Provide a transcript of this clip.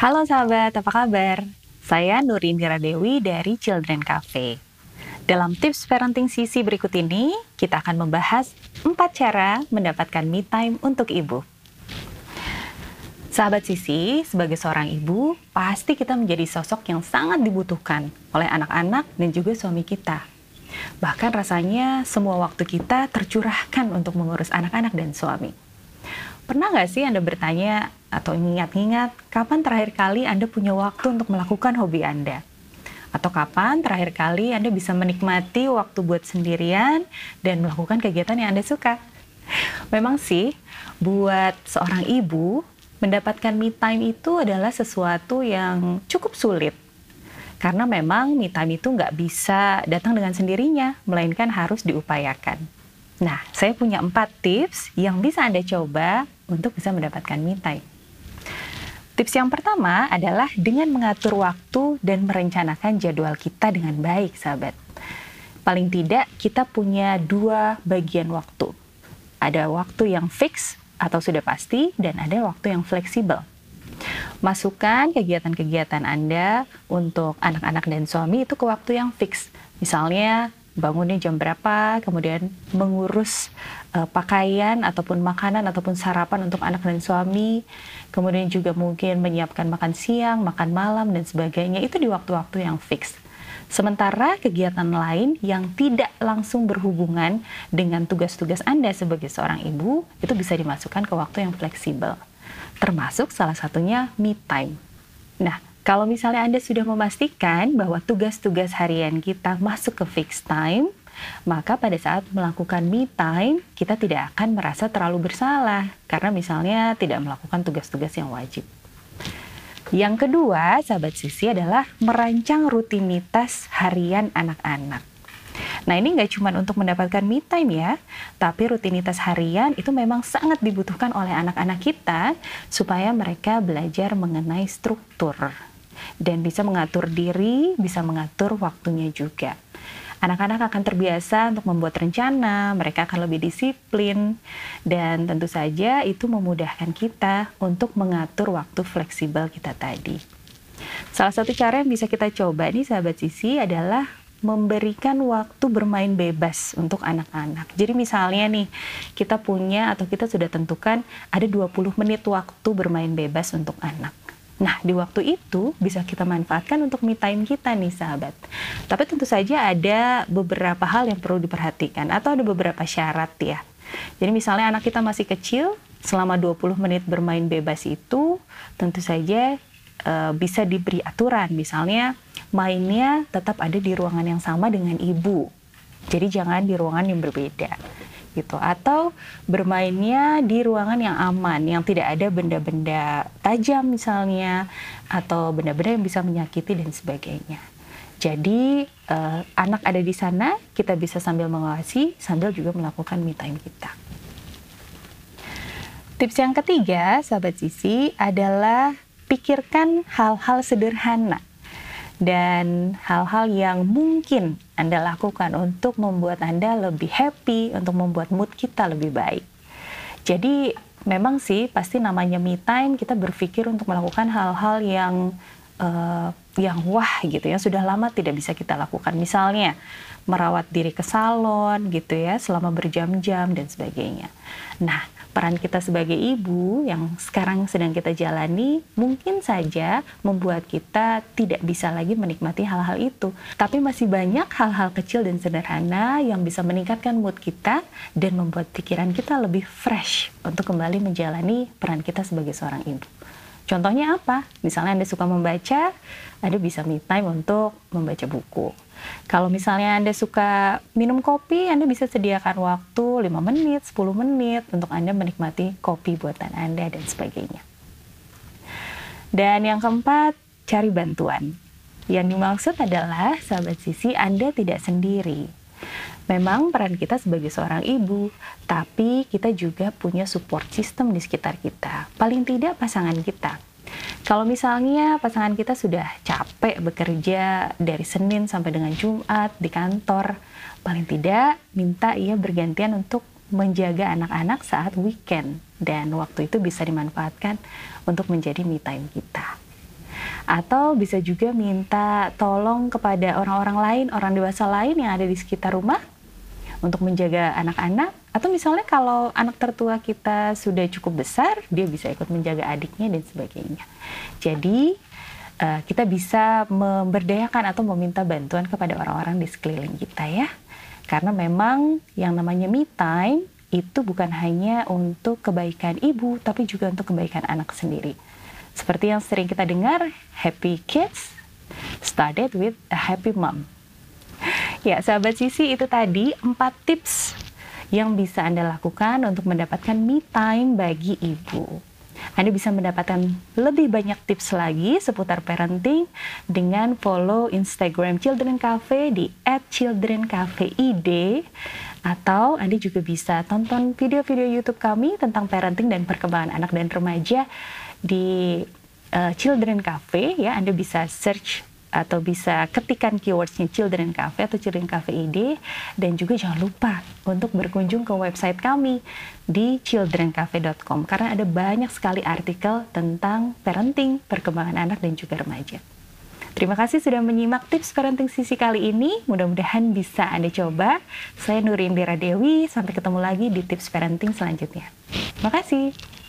Halo sahabat, apa kabar? Saya Nurindira Dewi dari Children Cafe. Dalam tips parenting sisi berikut ini, kita akan membahas 4 cara mendapatkan me time untuk ibu. Sahabat Sisi, sebagai seorang ibu, pasti kita menjadi sosok yang sangat dibutuhkan oleh anak-anak dan juga suami kita. Bahkan rasanya semua waktu kita tercurahkan untuk mengurus anak-anak dan suami. Pernah nggak sih Anda bertanya atau ingat-ingat kapan terakhir kali Anda punya waktu untuk melakukan hobi Anda? Atau kapan terakhir kali Anda bisa menikmati waktu buat sendirian dan melakukan kegiatan yang Anda suka? Memang sih, buat seorang ibu, mendapatkan me time itu adalah sesuatu yang cukup sulit. Karena memang me time itu nggak bisa datang dengan sendirinya, melainkan harus diupayakan. Nah, saya punya empat tips yang bisa Anda coba untuk bisa mendapatkan me time. Tips yang pertama adalah dengan mengatur waktu dan merencanakan jadwal kita dengan baik, sahabat. Paling tidak, kita punya dua bagian waktu. Ada waktu yang fix atau sudah pasti, dan ada waktu yang fleksibel. Masukkan kegiatan-kegiatan Anda untuk anak-anak dan suami itu ke waktu yang fix. Misalnya, bangunnya jam berapa, kemudian mengurus uh, pakaian ataupun makanan ataupun sarapan untuk anak dan suami, kemudian juga mungkin menyiapkan makan siang, makan malam dan sebagainya itu di waktu-waktu yang fix. Sementara kegiatan lain yang tidak langsung berhubungan dengan tugas-tugas Anda sebagai seorang ibu itu bisa dimasukkan ke waktu yang fleksibel. Termasuk salah satunya me time. Nah, kalau misalnya Anda sudah memastikan bahwa tugas-tugas harian kita masuk ke fixed time, maka pada saat melakukan me time, kita tidak akan merasa terlalu bersalah karena misalnya tidak melakukan tugas-tugas yang wajib. Yang kedua, sahabat sisi adalah merancang rutinitas harian anak-anak. Nah ini nggak cuma untuk mendapatkan me time ya, tapi rutinitas harian itu memang sangat dibutuhkan oleh anak-anak kita supaya mereka belajar mengenai struktur dan bisa mengatur diri, bisa mengatur waktunya juga. Anak-anak akan terbiasa untuk membuat rencana, mereka akan lebih disiplin, dan tentu saja itu memudahkan kita untuk mengatur waktu fleksibel kita tadi. Salah satu cara yang bisa kita coba nih sahabat sisi adalah memberikan waktu bermain bebas untuk anak-anak. Jadi misalnya nih, kita punya atau kita sudah tentukan ada 20 menit waktu bermain bebas untuk anak. Nah, di waktu itu bisa kita manfaatkan untuk me time kita nih sahabat. Tapi tentu saja ada beberapa hal yang perlu diperhatikan atau ada beberapa syarat ya. Jadi misalnya anak kita masih kecil, selama 20 menit bermain bebas itu tentu saja e, bisa diberi aturan. Misalnya mainnya tetap ada di ruangan yang sama dengan ibu. Jadi jangan di ruangan yang berbeda gitu atau bermainnya di ruangan yang aman yang tidak ada benda-benda tajam misalnya atau benda-benda yang bisa menyakiti dan sebagainya. Jadi uh, anak ada di sana kita bisa sambil mengawasi sambil juga melakukan me time kita. Tips yang ketiga, sahabat sisi, adalah pikirkan hal-hal sederhana dan hal-hal yang mungkin Anda lakukan untuk membuat Anda lebih happy, untuk membuat mood kita lebih baik. Jadi memang sih pasti namanya me time kita berpikir untuk melakukan hal-hal yang uh, yang wah gitu ya sudah lama tidak bisa kita lakukan. Misalnya merawat diri ke salon gitu ya selama berjam-jam dan sebagainya. Nah, peran kita sebagai ibu yang sekarang sedang kita jalani mungkin saja membuat kita tidak bisa lagi menikmati hal-hal itu. Tapi masih banyak hal-hal kecil dan sederhana yang bisa meningkatkan mood kita dan membuat pikiran kita lebih fresh untuk kembali menjalani peran kita sebagai seorang ibu. Contohnya apa? Misalnya Anda suka membaca, Anda bisa me time untuk membaca buku kalau misalnya Anda suka minum kopi, Anda bisa sediakan waktu 5 menit, 10 menit untuk Anda menikmati kopi buatan Anda dan sebagainya. Dan yang keempat, cari bantuan. Yang dimaksud adalah, sahabat sisi, Anda tidak sendiri. Memang peran kita sebagai seorang ibu, tapi kita juga punya support system di sekitar kita. Paling tidak pasangan kita kalau misalnya pasangan kita sudah capek bekerja dari Senin sampai dengan Jumat di kantor, paling tidak minta ia bergantian untuk menjaga anak-anak saat weekend dan waktu itu bisa dimanfaatkan untuk menjadi me time kita. Atau bisa juga minta tolong kepada orang-orang lain, orang dewasa lain yang ada di sekitar rumah untuk menjaga anak-anak. Atau misalnya kalau anak tertua kita sudah cukup besar, dia bisa ikut menjaga adiknya dan sebagainya. Jadi uh, kita bisa memberdayakan atau meminta bantuan kepada orang-orang di sekeliling kita ya. Karena memang yang namanya me time itu bukan hanya untuk kebaikan ibu, tapi juga untuk kebaikan anak sendiri. Seperti yang sering kita dengar, happy kids started with a happy mom. Ya, sahabat sisi itu tadi empat tips yang bisa Anda lakukan untuk mendapatkan me time bagi ibu. Anda bisa mendapatkan lebih banyak tips lagi seputar parenting dengan follow Instagram Children Cafe di @childrencafeid atau Anda juga bisa tonton video-video YouTube kami tentang parenting dan perkembangan anak dan remaja di uh, Children Cafe ya. Anda bisa search atau bisa ketikan keywordsnya Children Cafe atau Children Cafe ID dan juga jangan lupa untuk berkunjung ke website kami di childrencafe.com karena ada banyak sekali artikel tentang parenting, perkembangan anak dan juga remaja. Terima kasih sudah menyimak tips parenting sisi kali ini. Mudah-mudahan bisa Anda coba. Saya Nuri Indira Dewi. Sampai ketemu lagi di tips parenting selanjutnya. Terima kasih.